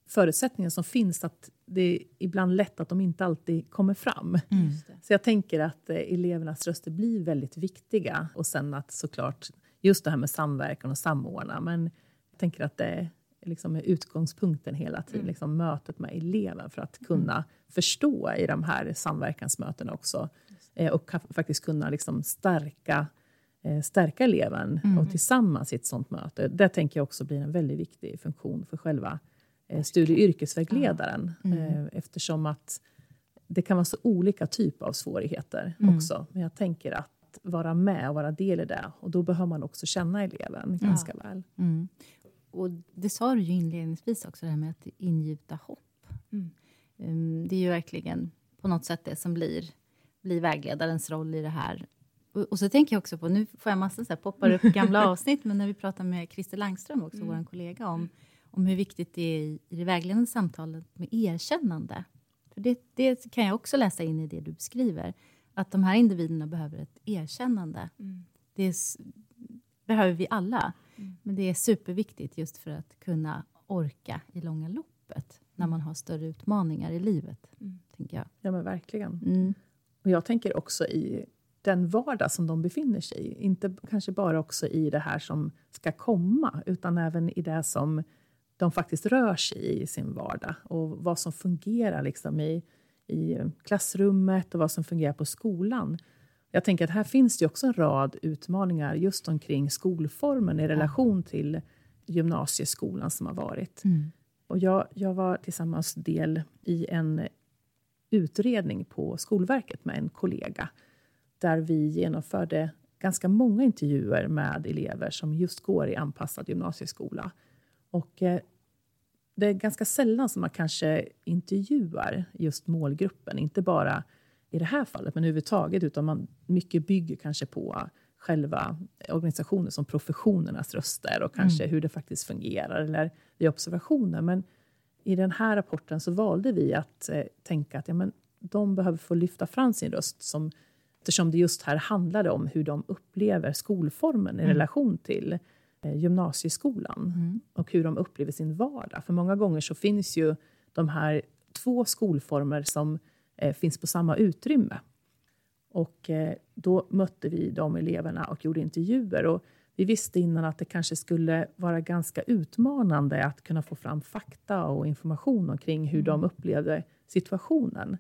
förutsättningar som finns, att det är ibland lätt att de inte alltid kommer fram. Mm. Så jag tänker att eh, elevernas röster blir väldigt viktiga. Och sen att såklart, just det här med samverkan och samordna. Men jag tänker att det liksom är utgångspunkten hela tiden, mm. liksom mötet med eleven för att kunna mm. förstå i de här samverkansmötena också eh, och faktiskt kunna liksom stärka, eh, stärka eleven mm. och tillsammans i ett sånt möte. Det tänker jag också blir en väldigt viktig funktion för själva eh, studie och yrkesvägledaren mm. eh, eftersom att det kan vara så olika typer av svårigheter mm. också. Men jag tänker att vara med och vara del i det. Och då behöver man också känna eleven ganska ja. väl. Mm och det sa du ju inledningsvis också, det här med att ingjuta hopp. Mm. Um, det är ju verkligen på något sätt det som blir, blir vägledarens roll i det här. Och, och så tänker jag också på, nu får jag massa så här, poppar upp gamla avsnitt, men när vi pratar med Christer Langström, också mm. vår kollega, om, om hur viktigt det är i, i det vägledande samtalet med erkännande. För det, det kan jag också läsa in i det du beskriver, att de här individerna behöver ett erkännande. Mm. Det är, behöver vi alla, men det är superviktigt just för att kunna orka i långa loppet när man har större utmaningar i livet, Mm. tänker jag. Ja, men verkligen. Mm. Och jag tänker också i den vardag som de befinner sig i. Inte kanske bara också i det här som ska komma, utan även i det som de faktiskt rör sig i i sin vardag. Och vad som fungerar liksom i, i klassrummet och vad som fungerar på skolan. Jag tänker att här finns det också en rad utmaningar just omkring skolformen i relation till gymnasieskolan som har varit. Mm. Och jag, jag var tillsammans del i en utredning på Skolverket med en kollega där vi genomförde ganska många intervjuer med elever som just går i anpassad gymnasieskola. Och eh, det är ganska sällan som man kanske intervjuar just målgruppen, inte bara i det här fallet, men överhuvudtaget, utan man mycket bygger kanske på själva organisationen som professionernas röster och kanske hur det faktiskt fungerar eller i observationer. Men i den här rapporten så valde vi att eh, tänka att ja, men de behöver få lyfta fram sin röst som, eftersom det just här handlade om hur de upplever skolformen i relation till eh, gymnasieskolan och hur de upplever sin vardag. För många gånger så finns ju de här två skolformer som finns på samma utrymme. Och eh, då mötte vi de eleverna och gjorde intervjuer. Och vi visste innan att det kanske skulle vara ganska utmanande att kunna få fram fakta och information omkring hur de upplevde situationen.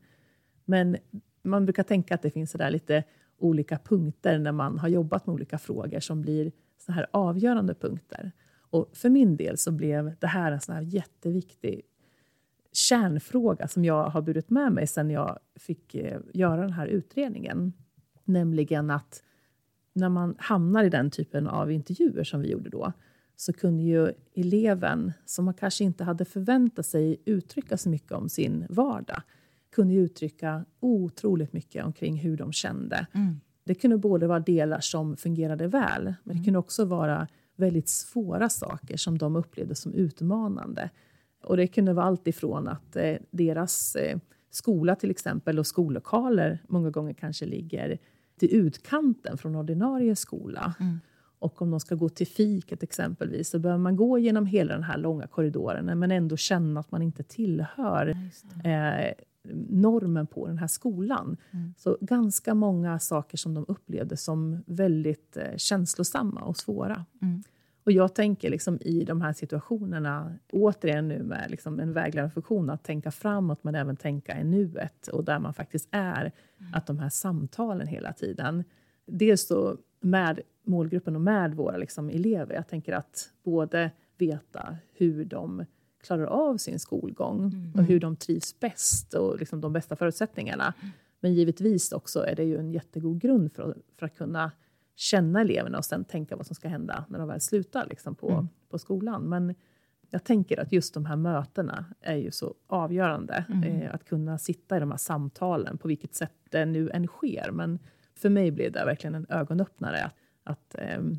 Men man brukar tänka att det finns så lite olika punkter när man har jobbat med olika frågor som blir så här avgörande punkter. Och för min del så blev det här en sån här jätteviktig kärnfråga som jag har burit med mig sen jag fick eh, göra den här utredningen. Nämligen att när man hamnar i den typen av intervjuer som vi gjorde då, så kunde ju eleven, som man kanske inte hade förväntat sig uttrycka så mycket om sin vardag, kunde uttrycka otroligt mycket omkring hur de kände. Det kunde både vara delar som fungerade väl, men det kunde också vara väldigt svåra saker som de upplevde som utmanande. Och det kunde vara allt ifrån att eh, deras eh, skola till exempel och skollokaler många gånger kanske ligger till utkanten från ordinarie skola. Och om de ska gå till fiket exempelvis så behöver man gå genom hela den här långa korridoren men ändå känna att man inte tillhör eh, normen på den här skolan. Så ganska många saker som de upplevde som väldigt eh, känslosamma och svåra. Och jag tänker liksom i de här situationerna, återigen nu med liksom en vägledande funktion, att tänka framåt men även tänka i nuet och där man faktiskt är. Att de här samtalen hela tiden, dels då med målgruppen och med våra liksom elever. Jag tänker att både veta hur de klarar av sin skolgång och hur de trivs bäst och liksom de bästa förutsättningarna. Men givetvis också är det ju en jättegod grund för, att- för att kunna känna eleverna och sen tänka vad som ska hända när de väl slutar liksom på, på skolan. Men jag tänker att just de här mötena är ju så avgörande. Eh, att kunna sitta i de här samtalen, på vilket sätt det nu än sker. Men för mig blev det verkligen en ögonöppnare. Att, att ehm,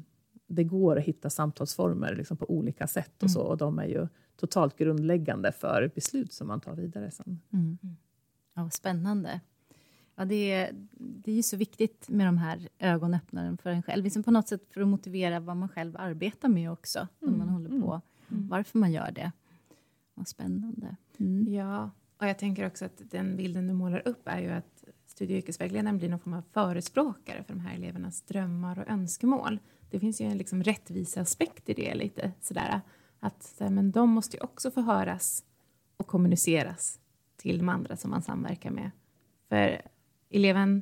det går att hitta samtalsformer liksom på olika sätt och så. Och de är ju totalt grundläggande för beslut som man tar vidare sen. Ja, vad spännande. Ja, det, är, det är ju så viktigt med de här ögonöppnaren för en själv. Liksom på något sätt för att motivera vad man själv arbetar med också. När man håller på. Varför man gör det. Vad spännande. Mm. Ja, och jag tänker också att den bilden du målar upp är ju att studie och yrkesvägledaren blir någon form av förespråkare för de här elevernas drömmar och önskemål. Det finns ju en liksom rättviseaspekt i det lite sådär. Att men de måste ju också få höras och kommuniceras till de andra som man samverkar med. För eleven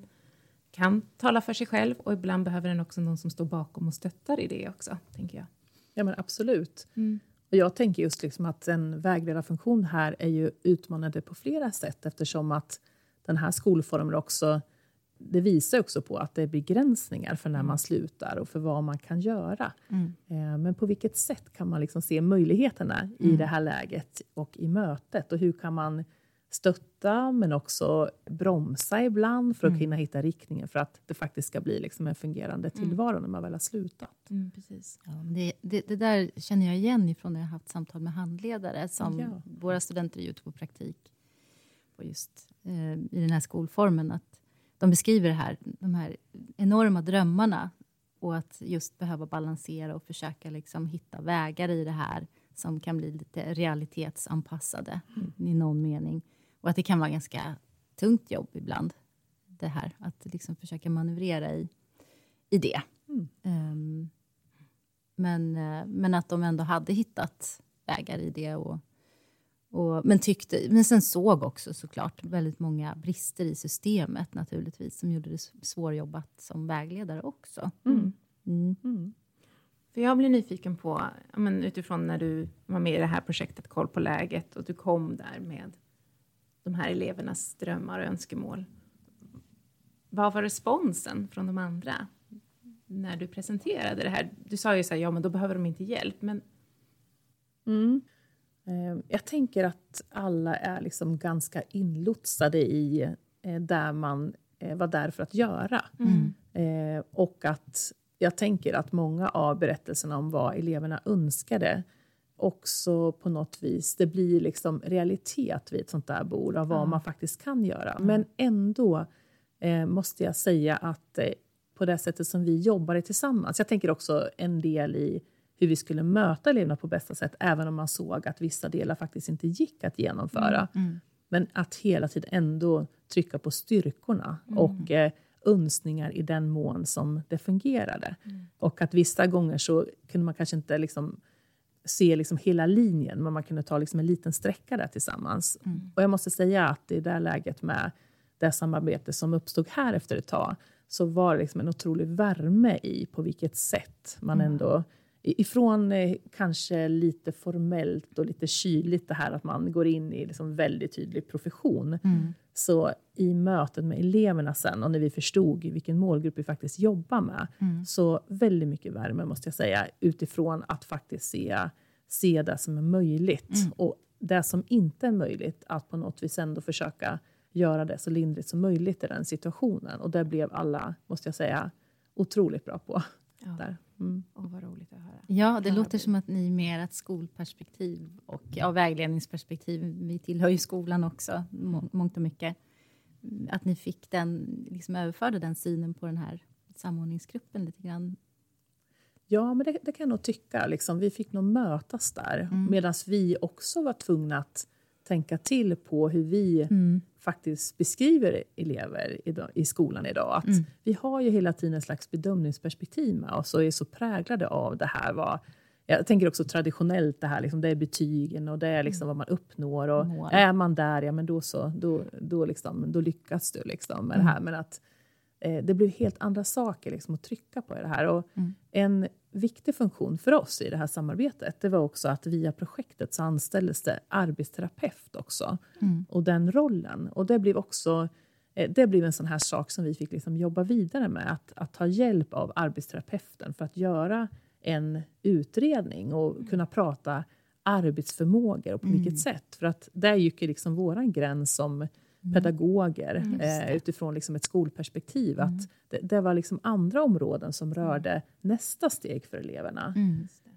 kan tala för sig själv och ibland behöver den också någon som står bakom och stöttar i det också, tänker jag. Ja, men absolut. Och jag tänker just liksom att en vägledarfunktion här är ju utmanande på flera sätt eftersom att den här skolformen också det visar också på att det är begränsningar för när man slutar och för vad man kan göra. Eh, Men på vilket sätt kan man liksom se möjligheterna i det här läget och i mötet? Och hur kan man stötta men också bromsa ibland för att Mm. kunna hitta riktningen för att det faktiskt ska bli liksom en fungerande tillvaro när man väl har slutat. Mm, precis. Ja, det, det, det där känner jag igen ifrån när jag har haft samtal med handledare. Som Ja. Våra studenter är ute på praktik på just, eh, i den här skolformen. Att de beskriver det här, de här enorma drömmarna och att just behöva balansera och försöka liksom hitta vägar i det här som kan bli lite realitetsanpassade i någon mening. Och att det kan vara ganska tungt jobb ibland, det här. Att liksom försöka manövrera i, i det. Mm. Ehm, men, eh, men att de ändå hade hittat vägar i det. Och, och, men, tyckte, men sen såg också såklart väldigt många brister i systemet naturligtvis som gjorde det svårjobbat som vägledare också. Mm. Mm. Mm. För jag blir nyfiken på, men utifrån när du var med i det här projektet Koll på läget och du kom där med de här elevernas drömmar och önskemål. Vad var responsen från de andra när du presenterade det här? Du sa ju så här, ja men då behöver de inte hjälp, men Mm. Eh, Jag tänker att alla är liksom ganska inlotsade i eh, där man eh, var där för att göra. Mm. Och att jag tänker att många av berättelserna om vad eleverna önskade också på något vis, det blir liksom realitet vid ett sånt där bord av vad man faktiskt kan göra. Men ändå eh, måste jag säga att eh, på det sättet som vi jobbade tillsammans, jag tänker också en del i hur vi skulle möta eleverna på bästa sätt, även om man såg att vissa delar faktiskt inte gick att genomföra. Mm. Men att hela tiden ändå trycka på styrkorna och eh, önskningar i den mån som det fungerade. Och att vissa gånger så kunde man kanske inte liksom se liksom hela linjen, men man kunde ta liksom en liten sträcka där tillsammans. Och jag måste säga att i det där läget med det samarbete som uppstod här efter ett tag, så var det liksom en otrolig värme i på vilket sätt man ändå i- Ifrån eh, kanske lite formellt och lite kyligt det här att man går in i liksom väldigt tydlig profession. Så i mötet med eleverna sen och när vi förstod vilken målgrupp vi faktiskt jobbar med, så väldigt mycket värme måste jag säga utifrån att faktiskt se, se det som är möjligt. Och det som inte är möjligt, att på något vis ändå försöka göra det så lindrigt som möjligt i den situationen. Och det blev alla, måste jag säga, otroligt bra på. ja, Där. Mm. åh, vad roligt att höra. Ja, det Ja, låter det- som att ni med ert skolperspektiv och ja, vägledningsperspektiv, vi tillhör ju skolan också, må- mångt och mycket, att ni fick den, liksom överförde den synen på den här samordningsgruppen lite grann. Ja, men det, det kan jag nog tycka. Liksom, vi fick nog mötas där. Medan vi också var tvungna att tänka till på hur vi faktiskt beskriver elever idag, i skolan idag. Att Vi har ju hela tiden en slags bedömningsperspektiv med oss och är så präglade av det här. Vad, jag tänker också traditionellt, det här liksom, det är betygen och det är liksom vad man uppnår. Och Mål. är man där, ja men då, så, då, då, liksom, då lyckas du liksom med det här. Men att eh, det blev helt andra saker liksom, att trycka på i det här. Och En viktig funktion för oss i det här samarbetet det var också att via projektet så anställdes det arbetsterapeut också. Och den rollen. Och det blev också eh, det blev en sån här sak som vi fick liksom jobba vidare med. Att, att ta hjälp av arbetsterapeuten för att göra en utredning och kunna prata arbetsförmågor och på vilket sätt. För att där gick ju liksom våran gräns som pedagoger eh, utifrån liksom ett skolperspektiv. Att det, det var liksom andra områden som rörde nästa steg för eleverna.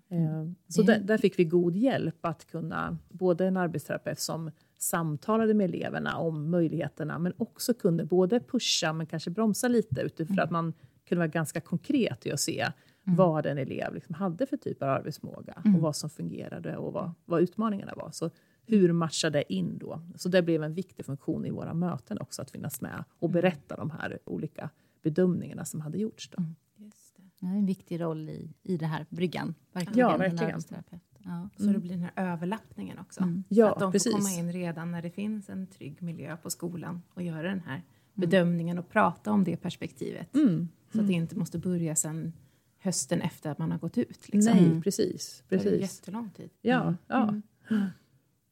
Eh, Så Det- där, där fick vi god hjälp att kunna, både en arbetsterapeut som samtalade med eleverna om möjligheterna, men också kunde både pusha men kanske bromsa lite utifrån att man kunde vara ganska konkret i att se vad en elev liksom hade för typ av arbetsmåga och vad som fungerade och vad, vad utmaningarna var. Så hur matchade det in då? Så det blev en viktig funktion i våra möten också, att finnas med och berätta de här olika bedömningarna som hade gjorts. Då. Just det. Ja, en viktig roll i, i det här bryggan. Verkligen, Ja, en verkligen. Ja. Så det blir den här överlappningen också. Ja, att de precis. får komma in redan när det finns en trygg miljö på skolan och göra den här bedömningen och prata om det perspektivet. Mm. Så att det inte måste börja sen hösten efter att man har gått ut. Liksom. Nej, precis. Det tar ju precis. jättelång tid. Ja, ja.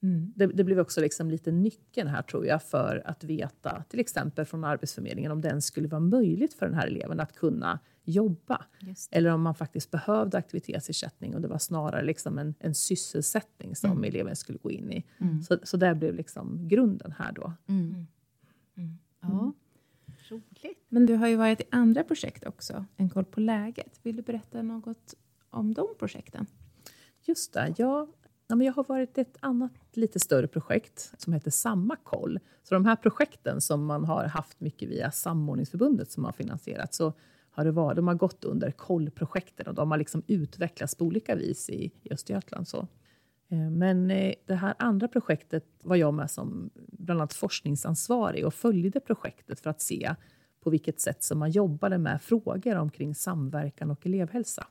Mm. Det det, det blev också liksom lite nyckeln här tror jag för att veta, till exempel från Arbetsförmedlingen, om den skulle vara möjligt för den här eleven att kunna jobba. Eller om man faktiskt behövde aktivitetsersättning och det var snarare liksom en, en sysselsättning som mm. eleven skulle gå in i. Mm. Så, så det blev liksom grunden här då. Mm. mm. Ja. Roligt. Men du har ju varit i andra projekt också, En koll på läget. Vill du berätta något om de projekten? Just det. Ja, Ja, men jag har varit i ett annat lite större projekt som heter Samma koll. Så de här projekten som man har haft mycket via Samordningsförbundet som har finansierat, så har det varit, de har gått under kollprojekten och de har liksom utvecklats på olika vis i, i Östergötland. Så. Eh, men eh, det här andra projektet var jag med som bland annat forskningsansvarig och följde projektet för att se på vilket sätt som man jobbade med frågor omkring samverkan och elevhälsa.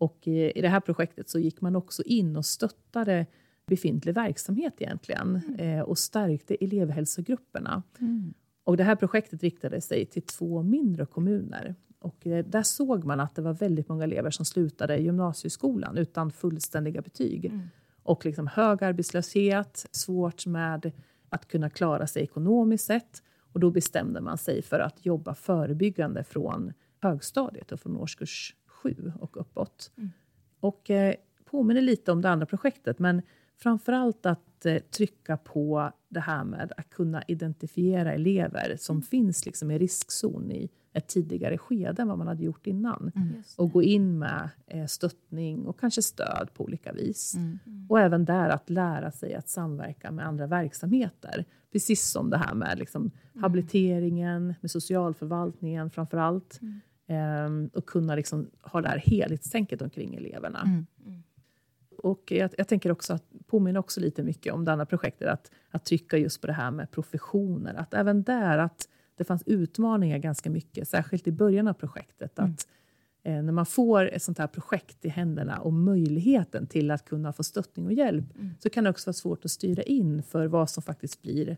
Och i det här projektet så gick man också in och stöttade befintlig verksamhet egentligen mm. Eh, och stärkte elevhälsogrupperna. Mm. Och det här projektet riktade sig till två mindre kommuner. Och eh, där såg man att det var väldigt många elever som slutade gymnasieskolan utan fullständiga betyg. Mm. Och liksom hög arbetslöshet, svårt med att kunna klara sig ekonomiskt sett. Och då bestämde man sig för att jobba förebyggande från högstadiet och från årskurs sju och uppåt. Mm. Och eh, påminner lite om det andra projektet, men framför allt att eh, trycka på det här med att kunna identifiera elever som mm. finns liksom i riskzon i ett tidigare skede än vad man hade gjort innan. Mm. Och gå in med eh, stöttning och kanske stöd på olika vis. Mm. mm. Och även där att lära sig att samverka med andra verksamheter. Precis som det här med liksom, mm. habiliteringen, med socialförvaltningen framför allt. Mm. Um, och kunna liksom ha det här helhetstänket omkring eleverna. Mm. Mm. Och jag, jag, tänker också att påminna också lite mycket om det andra projektet, att, att trycka just på det här med professioner. Att även där att det fanns utmaningar ganska mycket, särskilt i början av projektet. Mm. Att eh, när man får ett sånt här projekt i händerna och möjligheten till att kunna få stöttning och hjälp, mm. så kan det också vara svårt att styra in för vad som faktiskt blir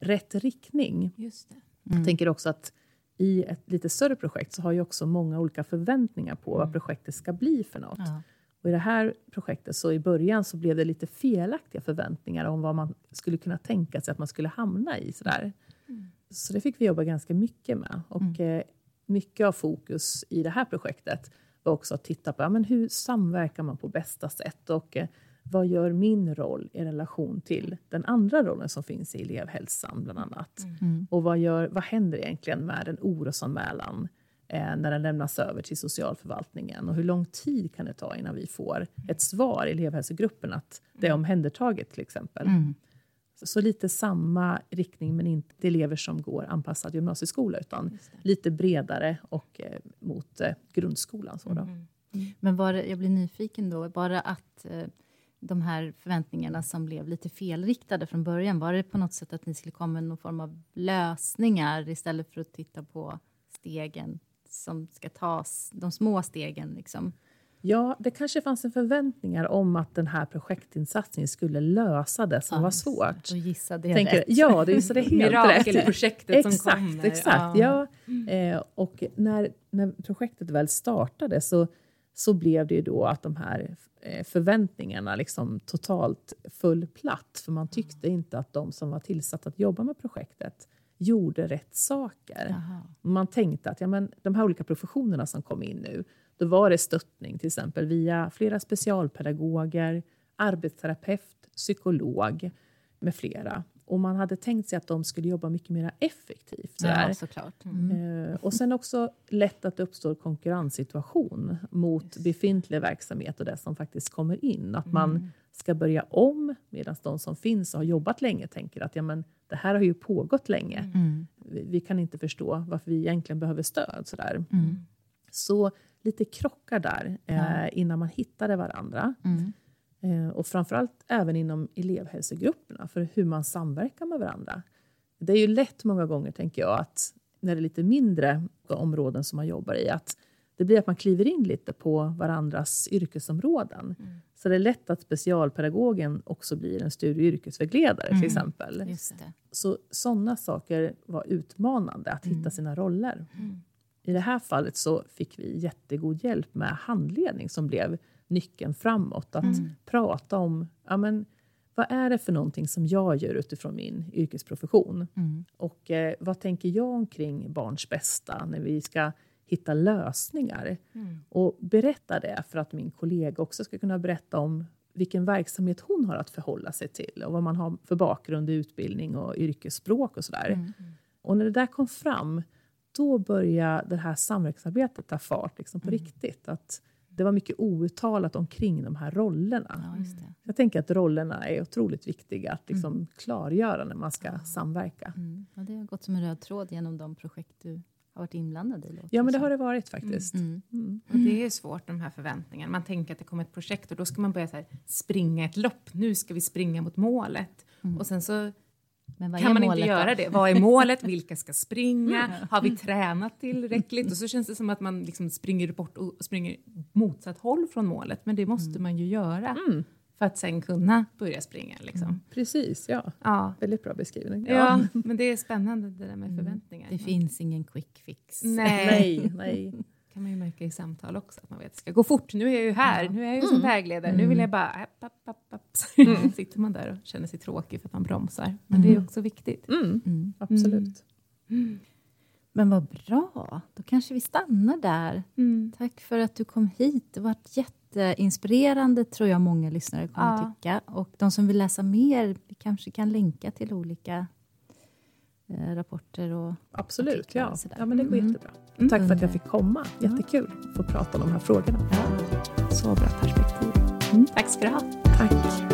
rätt riktning. Just Jag mm. tänker också att i ett lite större projekt så har ju också många olika förväntningar på vad mm. projektet ska bli för något. Ja. Och I det här projektet så i början så blev det lite felaktiga förväntningar om vad man skulle kunna tänka sig att man skulle hamna i. Sådär. Mm. Så det fick vi jobba ganska mycket med. Och mm. eh, mycket av fokus i det här projektet var också att titta på ja, men hur samverkar man på bästa sätt. Och eh, vad gör min roll i relation till den andra rollen som finns i elevhälsan, bland annat? Mm. mm. Och vad, gör, vad händer egentligen med en orosanmälan eh, när den lämnas över till socialförvaltningen? Och hur lång tid kan det ta innan vi får ett svar i elevhälsogruppen att det är mm. omhändertaget, till exempel? Mm. Så, lite samma riktning, men inte elever som går anpassad gymnasieskola, utan lite bredare och eh, mot eh, grundskolan. Så mm. Men var det, jag blir nyfiken då, bara att eh, de här förväntningarna som blev lite felriktade från början? Var det på något sätt att ni skulle komma med någon form av lösningar istället för att titta på stegen som ska tas, de små stegen? Liksom? Ja, det kanske fanns en förväntningar om att den här projektinsatsen skulle lösa det som ja, var svårt. Då gissade jag Tänker, rätt. Ja, du gissade helt Mirakelprojektet som exakt, kommer. Exakt, ja. ja. Eh, och när, när projektet väl startade så, så blev det ju då att de här Eh, förväntningarna liksom totalt föll platt. För man tyckte inte att de som var tillsatta att jobba med projektet gjorde rätt saker. Jaha. Man tänkte att ja, men, de här olika professionerna som kom in nu, då var det stöttning till exempel via flera specialpedagoger, arbetsterapeut, psykolog med flera. Och man hade tänkt sig att de skulle jobba mycket mer effektivt. Sådär. Ja, såklart. Mm. Eh, och sen också lätt att det uppstår konkurrenssituation mot yes. befintlig verksamhet och det som faktiskt kommer in. Att mm. man ska börja om medan de som finns och har jobbat länge tänker att ja, men, det här har ju pågått länge. Mm. Vi, vi, kan inte förstå varför vi egentligen behöver stöd. Sådär. Mm. Så lite krockar där eh, innan man hittade varandra. Mm. Eh, och framförallt även inom elevhälsogrupperna, för hur man samverkar med varandra. Det är ju lätt många gånger, tänker jag, att när det är lite mindre områden som man jobbar i, att det blir att man kliver in lite på varandras yrkesområden. Mm. Så det är lätt att specialpedagogen också blir en studie och yrkesvägledare mm. till exempel. Så sådana saker var utmanande, att mm. hitta sina roller. Mm. I det här fallet så fick vi jättegod hjälp med handledning som blev nyckeln framåt. Att mm. prata om ja, men, vad är det för någonting som jag gör utifrån min yrkesprofession? Mm. Och eh, vad tänker jag omkring barns bästa när vi ska hitta lösningar? Och berätta det för att min kollega också ska kunna berätta om vilken verksamhet hon har att förhålla sig till och vad man har för bakgrund i utbildning och yrkesspråk och sådär. Och när det där kom fram, då började det här samverkansarbetet ta fart liksom på riktigt. Att det var mycket outtalat omkring de här rollerna. Ja, just det. Jag tänker att rollerna är otroligt viktiga att liksom klargöra när man ska samverka. Mm. Ja, det har gått som en röd tråd genom de projekt du har varit inblandad i. Ja, men det har det varit faktiskt. Mm. Och det är svårt, de här förväntningarna. Man tänker att det kommer ett projekt och då ska man börja så här, springa ett lopp. Nu ska vi springa mot målet. Och sen så kan är man målet inte då? göra det. Vad är målet? Vilka ska springa? Har vi tränat tillräckligt? Och så känns det som att man liksom springer bort och springer motsatt håll från målet. Men det måste man ju göra för att sen kunna börja springa. Liksom. Precis, ja. Ja. Väldigt bra beskrivning. Ja, men det är spännande det där med förväntningar. Det finns ingen quick fix. Nej, Nej, nej. Kan man ju märka i samtal också, att man vet att det ska gå fort. Nu är jag ju här, nu är jag ju som vägledare, nu vill jag bara... App, app, app, app. sitter man där och känner sig tråkig för att man bromsar. Men det är också viktigt. Mm, absolut. Men vad bra, då kanske vi stannar där. Tack för att du kom hit. Det har varit jätteinspirerande, tror jag många lyssnare kommer Ja. tycka. Och de som vill läsa mer, vi kanske kan länka till olika rapporter och Absolut, ja. och ja men det går Mm. jättebra. Tack för att jag fick komma. Jättekul att få prata om de här frågorna. Ja, så bra perspektiv. Tack ska du ha. Tack.